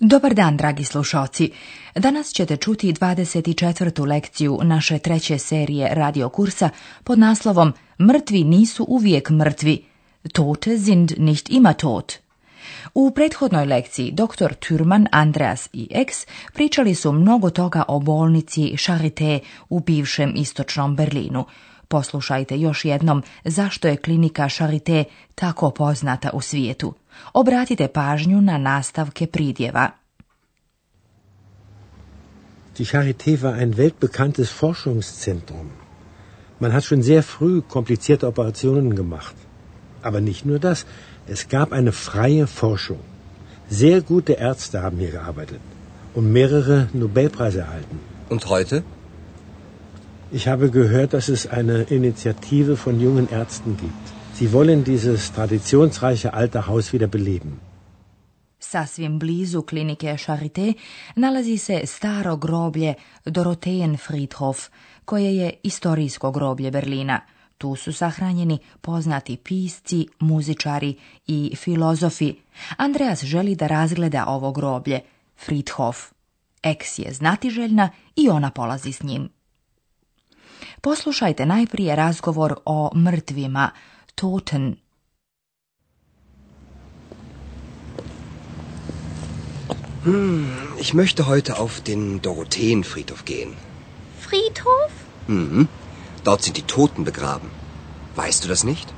Dobar dan, dragi slušalci. Danas ćete čuti 24. lekciju naše treće serije radiokursa pod naslovom Mrtvi nisu uvijek mrtvi. Tote sind nicht immer tot. U prethodnoj lekciji dr. Türman, Andreas i X pričali su mnogo toga o bolnici Charité u bivšem istočnom Berlinu. Poslušajte još jednom zašto je klinika Charité tako poznata u svijetu. Obratite pažnju na nastavke pridjeva. Die Charité war ein weltbekanntes Forschungszentrum. Man hat schon sehr früh komplizierte Operationen gemacht. Aber nicht nur das, es gab eine freie Forschung. Sehr gute Ärzte haben hier gearbeitet und mehrere Nobelpreise erhalten. Und heute? Ich habe gehört, dass es eine Initiative von jungen Ärzten gibt. Sie wollen dieses traditionsreiche alte Haus wieder beleben. Sasvim blizu klinike Charité nalazi se staro groblje Dorotheen Friedhof, koje je istorijsko groblje Berlina. Tu su sahranjeni poznati pisci, muzičari i filozofi. Andreas želi da razgleda ovo groblje, Friedhof. Eks je znatiželjna i ona polazi s njim. Poslušajte najprije razgovor o mrtvima, Toten. Hm, ich möchte heute auf den Dorotheenfriedhof gehen. Friedhof? Mhm. Dort sind die Toten begraben. Weißt du das nicht?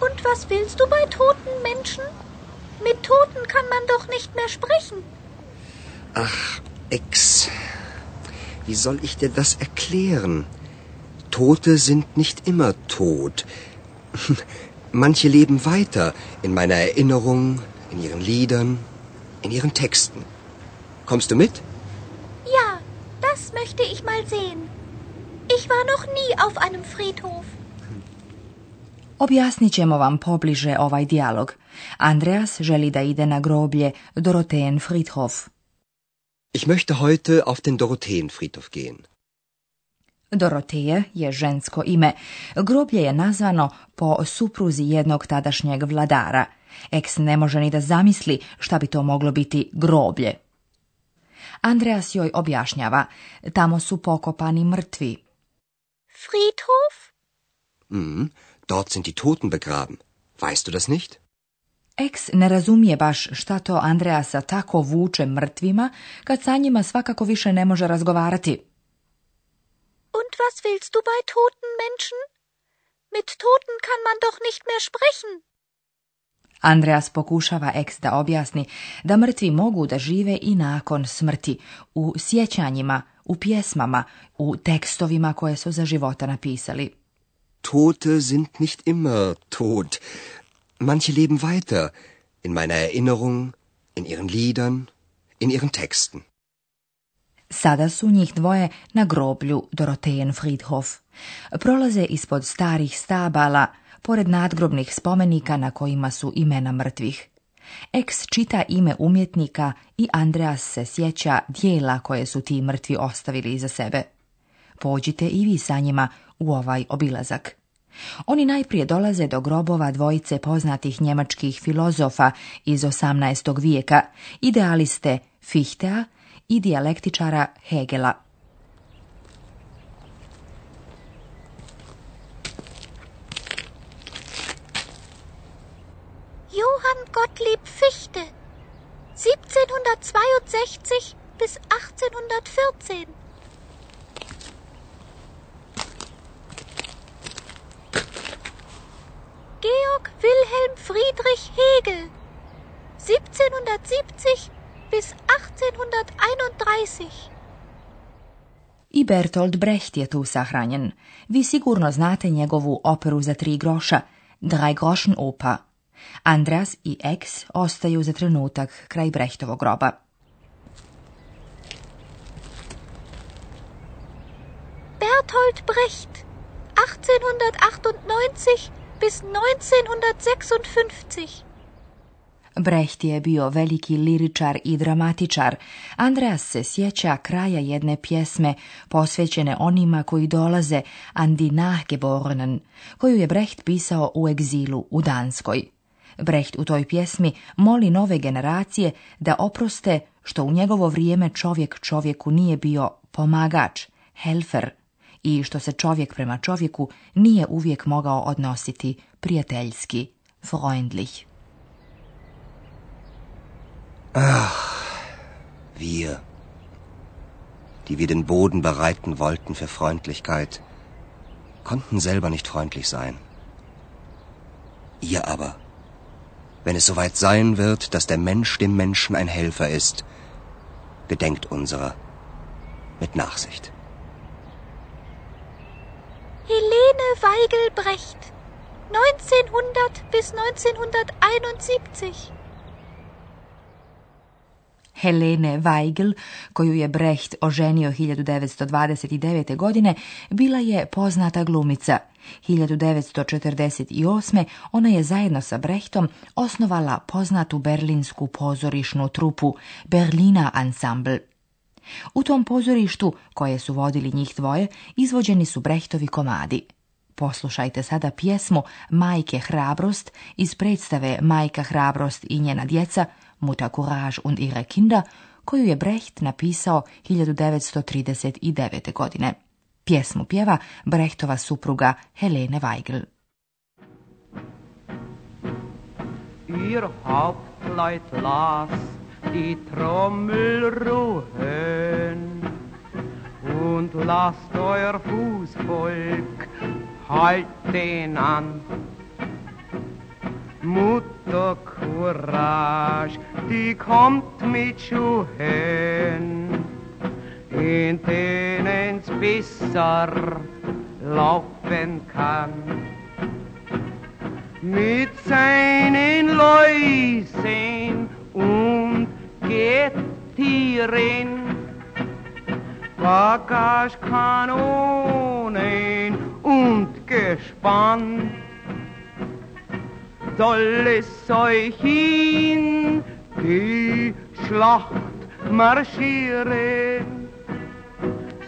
Und was willst du bei toten Menschen? Mit Toten kann man doch nicht mehr sprechen. Ach, Ex. Wie soll ich dir das erklären? Tote sind nicht immer tot. Manche leben weiter in meiner Erinnerung, in ihren Liedern, in ihren Texten. Kommst du mit? Ja, das möchte ich mal sehen. Ich war noch nie auf einem Friedhof. Objasnit ćemo vam pobliže ovaj dijalog. Andreas želi da ide na groblje Dorotheen Friedhof. Ich möchte heute auf den Dorotheenfriedhof gehen. Doroteje je žensko ime. Groblje je nazvano po supruzi jednog tadašnjeg vladara. Eks ne može ni da zamisli šta bi to moglo biti groblje. Andreas joj objašnjava. Tamo su pokopani mrtvi. Friedhof? Mhm, dort sind die Toten begraben. Weißt du das nicht? Eks ne razumije baš šta to Andreasa tako vuče mrtvima, kad sa njima svakako više ne može razgovarati. Und was willst du bei toten Menschen? Mit Toten kann man doch nicht mehr sprechen. Andreas pokušava eks da objasni da mrtvi mogu da žive i nakon smrti, u sjećanjima, u pjesmama, u tekstovima koje su za života napisali. Tote sind nicht immer tot. Manche leben weiter in meiner Erinnerung, in ihren Liedern, in ihren Texten. Sada su njih dvoje na groblju Dorotheen Friedhof. Prolaze ispod starih stabala, pored nadgrobnih spomenika na kojima su imena mrtvih. Eks čita ime umjetnika i Andreas se sjeća dijela koje su ti mrtvi ostavili iza sebe. Pođite i vi sa njima u ovaj obilazak. Oni najprije dolaze do grobova dvojice poznatih njemačkih filozofa iz 18. vijeka, idealiste Fichtea i dijalektičara Hegela. Johann Gottlieb Fichte. 1762 bis 1814. Georg Wilhelm Friedrich Hegel. 1770 bis 1831. I Bertolt Brecht je tu sahranjen. Vi sigurno znate njegovu operu za tri groša, Drei Groschen Oper. Andreas i Ex ostaju za trenutak kraj Brechtovog groba. Bertolt Brecht, 1898 bis 1956. Brecht je bio veliki liričar i dramatičar. Andreas se sjeća kraja jedne pjesme posvećene onima koji dolaze Andi Nachgeborenen, koju je Brecht pisao u egzilu u Danskoj. Brecht u toj pjesmi moli nove generacije da oproste što u njegovo vrijeme čovjek čovjeku nije bio pomagač, helfer, i što se čovjek prema čovjeku nije uvijek mogao odnositi prijateljski, freundlich. Ach, wir, die wir den Boden bereiten wollten für Freundlichkeit, konnten selber nicht freundlich sein. Ihr aber, wenn es soweit sein wird, dass der Mensch dem Menschen ein Helfer ist, gedenkt unserer mit Nachsicht. Helene Weigelbrecht, 1900 bis 1971. Helene Weigel, koju je Brecht oženio 1929. godine, bila je poznata glumica. 1948. ona je zajedno sa Brechtom osnovala poznatu berlinsku pozorišnu trupu Berlina Ensemble. U tom pozorištu, koje su vodili njih dvoje, izvođeni su Brehtovi komadi. Poslušajte sada pjesmu Majke Hrabrost iz predstave Majka Hrabrost i njena djeca, Mutter Courage und ihre Kinder, koju je Brecht napisao 1939. godine. Pjesmu pjeva Brechtova supruga Helene Weigel. Ihr Hauptleut las die Trommel ruhen und lasst euer Fußvolk halten an. Mutter Courage, die kommt mit Schuhen, in denen's besser laufen kann. Mit seinen Läusen und Gettieren, Bagagekanonen und Gespann soll es euch in die Schlacht marschieren,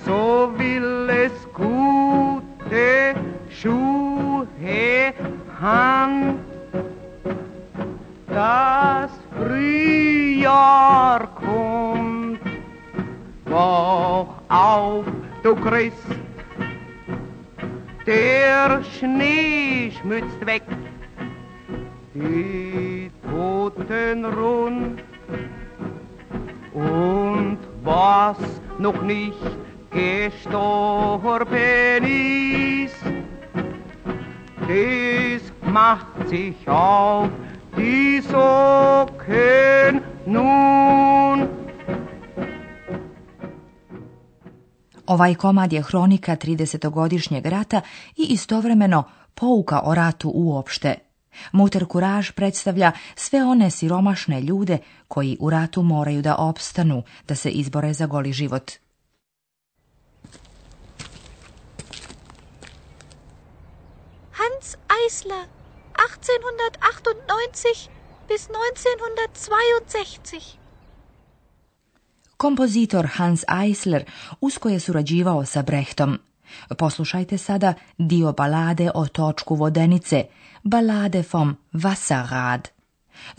so will es gute Schuhe han. Das Frühjahr kommt, wach auf, du Christ, der Schnee schmützt weg die Toten rund. Und was noch nicht gestorben ist, das macht sich auf die Socken nun. Ovaj komad je hronika 30-godišnjeg rata i istovremeno pouka o ratu uopšte. Muter Kuraž predstavlja sve one siromašne ljude koji u ratu moraju da opstanu, da se izbore za goli život. Hans Eisler, 1898 bis 1962. Kompozitor Hans Eisler usko je surađivao sa Brechtom. Poslušajte sada dio balade o točku vodenice, balade vom Wasserrad.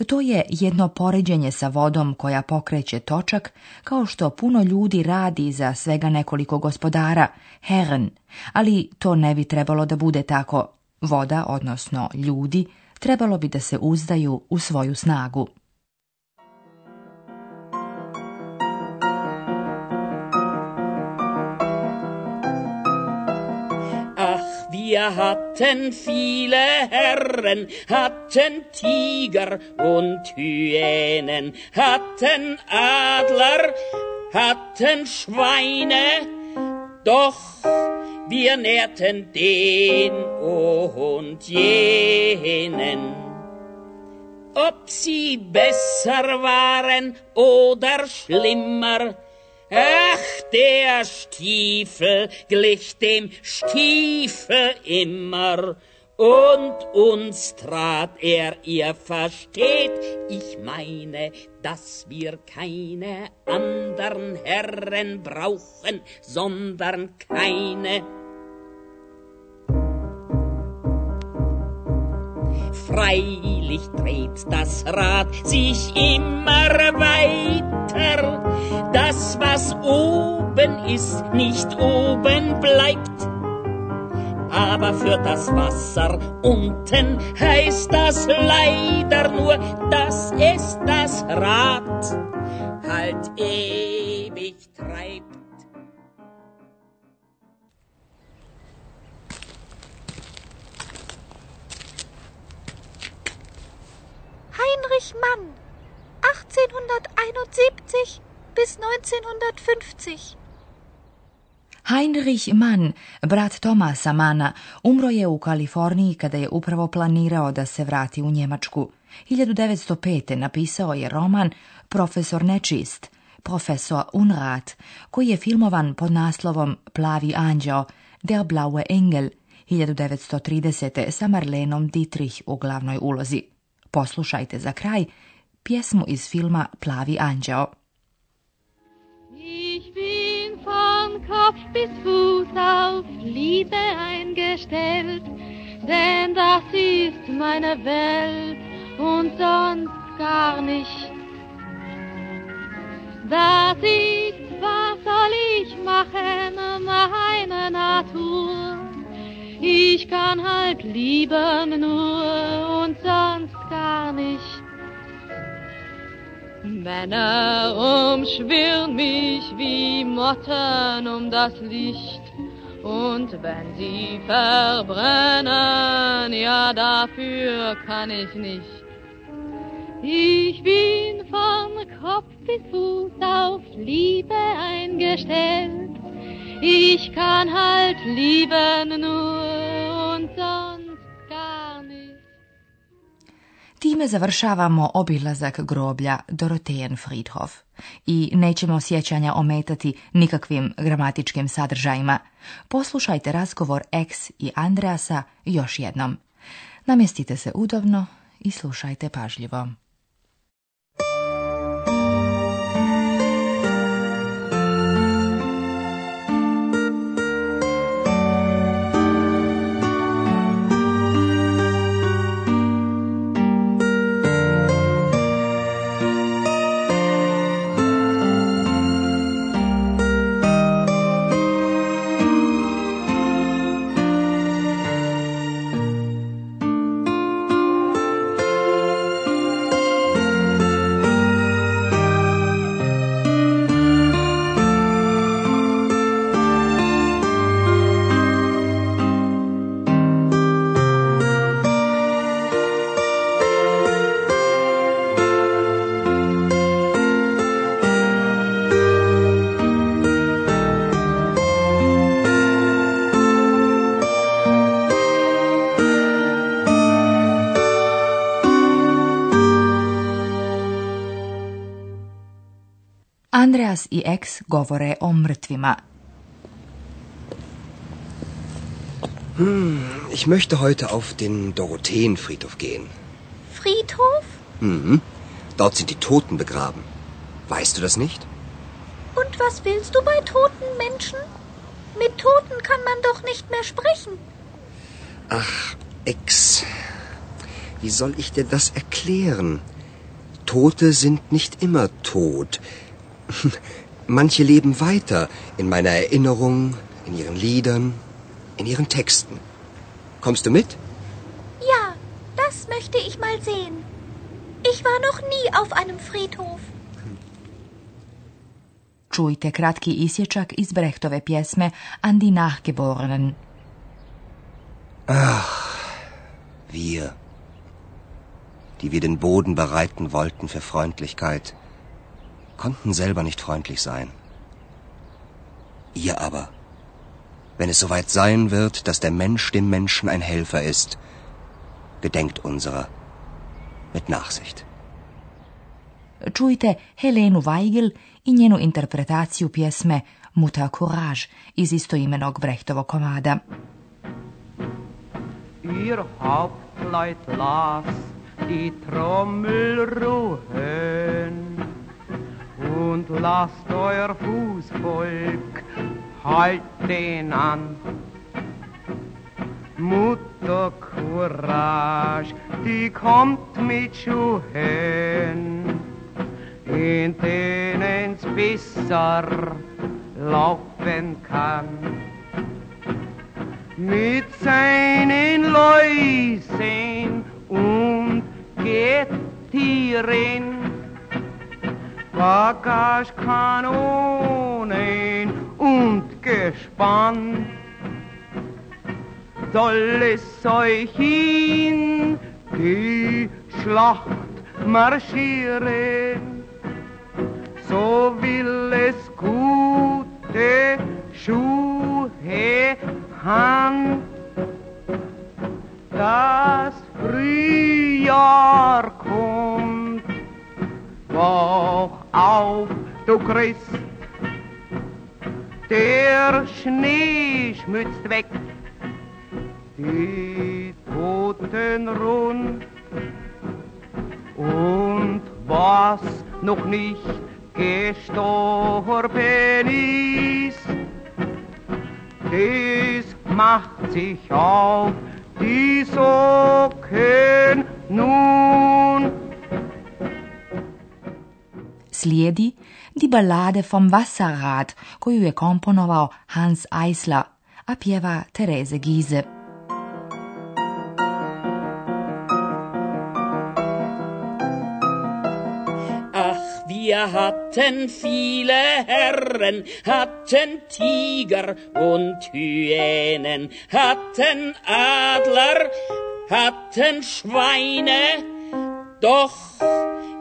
To je jedno poređenje sa vodom koja pokreće točak, kao što puno ljudi radi za svega nekoliko gospodara, Herren, ali to ne bi trebalo da bude tako. Voda, odnosno ljudi, trebalo bi da se uzdaju u svoju snagu. Wir hatten viele Herren, hatten Tiger und Hyänen, hatten Adler, hatten Schweine, doch wir nährten den und jenen. Ob sie besser waren oder schlimmer, Ach, der Stiefel glich dem Stiefel immer, und uns trat er, ihr versteht, ich meine, dass wir keine andern Herren brauchen, sondern keine Freilich dreht das Rad sich immer weiter. Das, was oben ist, nicht oben bleibt. Aber für das Wasser unten heißt das leider nur, dass es das Rad halt ewig treibt. Heinrich Mann, 1871 bis 1950. Heinrich Mann, brat Tomasa Mana, umro je u Kaliforniji kada je upravo planirao da se vrati u Njemačku. 1905. napisao je roman Profesor nečist, Profesor Unrat, koji je filmovan pod naslovom Plavi anđeo, Der blaue Engel, 1930. sa Marlenom Dietrich u glavnoj ulozi. Poslušajte za kraj pjesmu iz filma Plavi anđeo. Ich bin von Kopf bis Fuß auf Liebe eingestellt, denn das ist meine Welt und sonst gar nicht. Das ist, was soll ich machen, meine Natur. Ich kann halt lieben nur nicht. Männer umschwirren mich wie Motten um das Licht. Und wenn sie verbrennen, ja dafür kann ich nicht. Ich bin von Kopf bis Fuß auf Liebe eingestellt. Ich kann halt lieben nur und sonst Time završavamo obilazak groblja Dorotejen Friedhof i nećemo sjećanja ometati nikakvim gramatičkim sadržajima. Poslušajte razgovor X i Andreasa još jednom. Namjestite se udobno i slušajte pažljivo. Andreas i ex govore o mrtvima. Ich möchte heute auf den Dorotheenfriedhof gehen. Friedhof? Mhm. Dort sind die Toten begraben. Weißt du das nicht? Und was willst du bei toten Menschen? Mit Toten kann man doch nicht mehr sprechen. Ach, Ex. Wie soll ich dir das erklären? Tote sind nicht immer tot. Manche leben weiter in meiner Erinnerung, in ihren Liedern, in ihren Texten. Kommst du mit? Ja, das möchte ich mal sehen. Ich war noch nie auf einem Friedhof. Čujte kratki isječak iz Brechtove pjesme An die Nachgeborenen. Wir, die wir den Boden bereiten wollten für Freundlichkeit, konnten selber nicht freundlich sein. Ihr aber, wenn es soweit sein wird, dass der Mensch dem Menschen ein Helfer ist, gedenkt unserer mit Nachsicht. Čujte Helenu Weigel i njenu interpretaciju pjesme Muta Courage iz istoimenog Brechtovog komada. Ihr Hauptleut las die Trommel ruhen und lasst euer Fußvolk halten an. Mutter Courage, die kommt mit Schuhen, in denen's besser laufen kann. Mit seinen Läusen und Gettieren, Bagagekanonen und Gespann soll es euch in die Schlacht marschieren, so will es gute Schuhe han. Das Frühjahr kommt, du Christ, der Schnee schmützt weg die Toten rund. Und was noch nicht gestorben ist, das macht sich auf die Socken nun. Slijedi di ballade vom Wasserrad koju je komponovao Hans Eisler, a pjeva Tereze Gize. Wir hatten viele Herren, hatten Tiger und Hyänen, hatten Adler, hatten Schweine, doch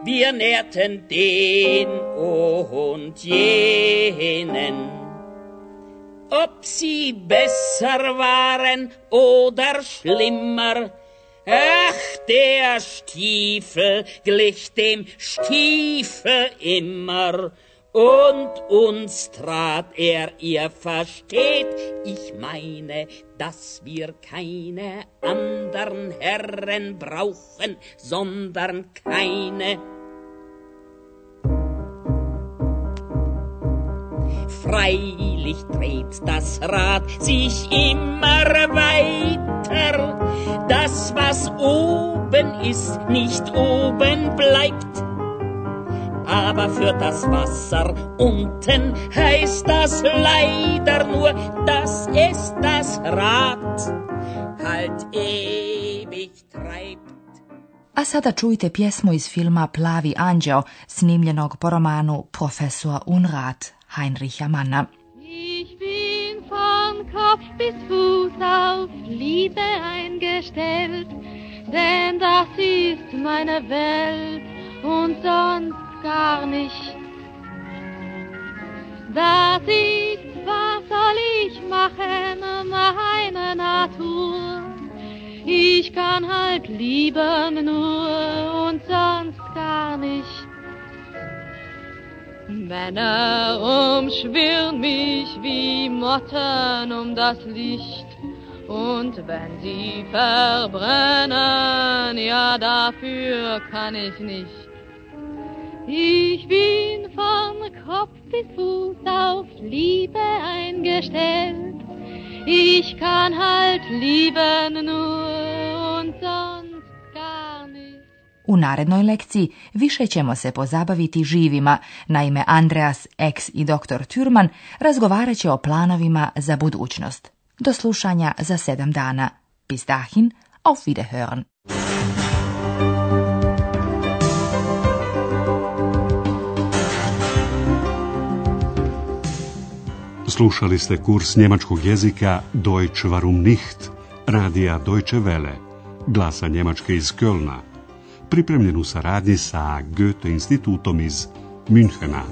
wir nährten den und jenen. Ob sie besser waren oder schlimmer, Ach, der Stiefel glich dem Stiefel immer, und uns trat er, ihr versteht, ich meine, dass wir keine andern Herren brauchen, sondern keine. Freilich dreht das Rad sich immer weiter, das, was oben ist, nicht oben bleibt. Aber für das Wasser unten heißt das leider nur, dass es das Rad halt ewig treibt. A sada čujte pjesmu iz filma Plavi anđeo, snimljenog po romanu Profesor Unrat Heinricha Manna. Ich bin von Kopf bis Fuß auf Liebe eingestellt, denn das ist meine Welt und sonst gar nicht. Das ist, was soll ich machen, meine Natur. Ich kann halt lieben nur Männer umschwirren mich wie Motten um das Licht. Und wenn sie verbrennen, ja, dafür kann ich nicht. Ich bin von Kopf bis Fuß auf Liebe eingestellt. Ich kann halt lieben nur und sonst. U narednoj lekciji više ćemo se pozabaviti živima, naime Andreas X i dr. Thürman razgovarat će o planovima za budućnost. Do slušanja za sedam dana. Bis dahin, auf Wiederhören. Slušali ste kurs njemačkog jezika Deutsch warum nicht, radija Deutsche Welle, glasa Njemačke iz Kölna, pripremljen u saradnji sa Goethe institutom iz Münchena.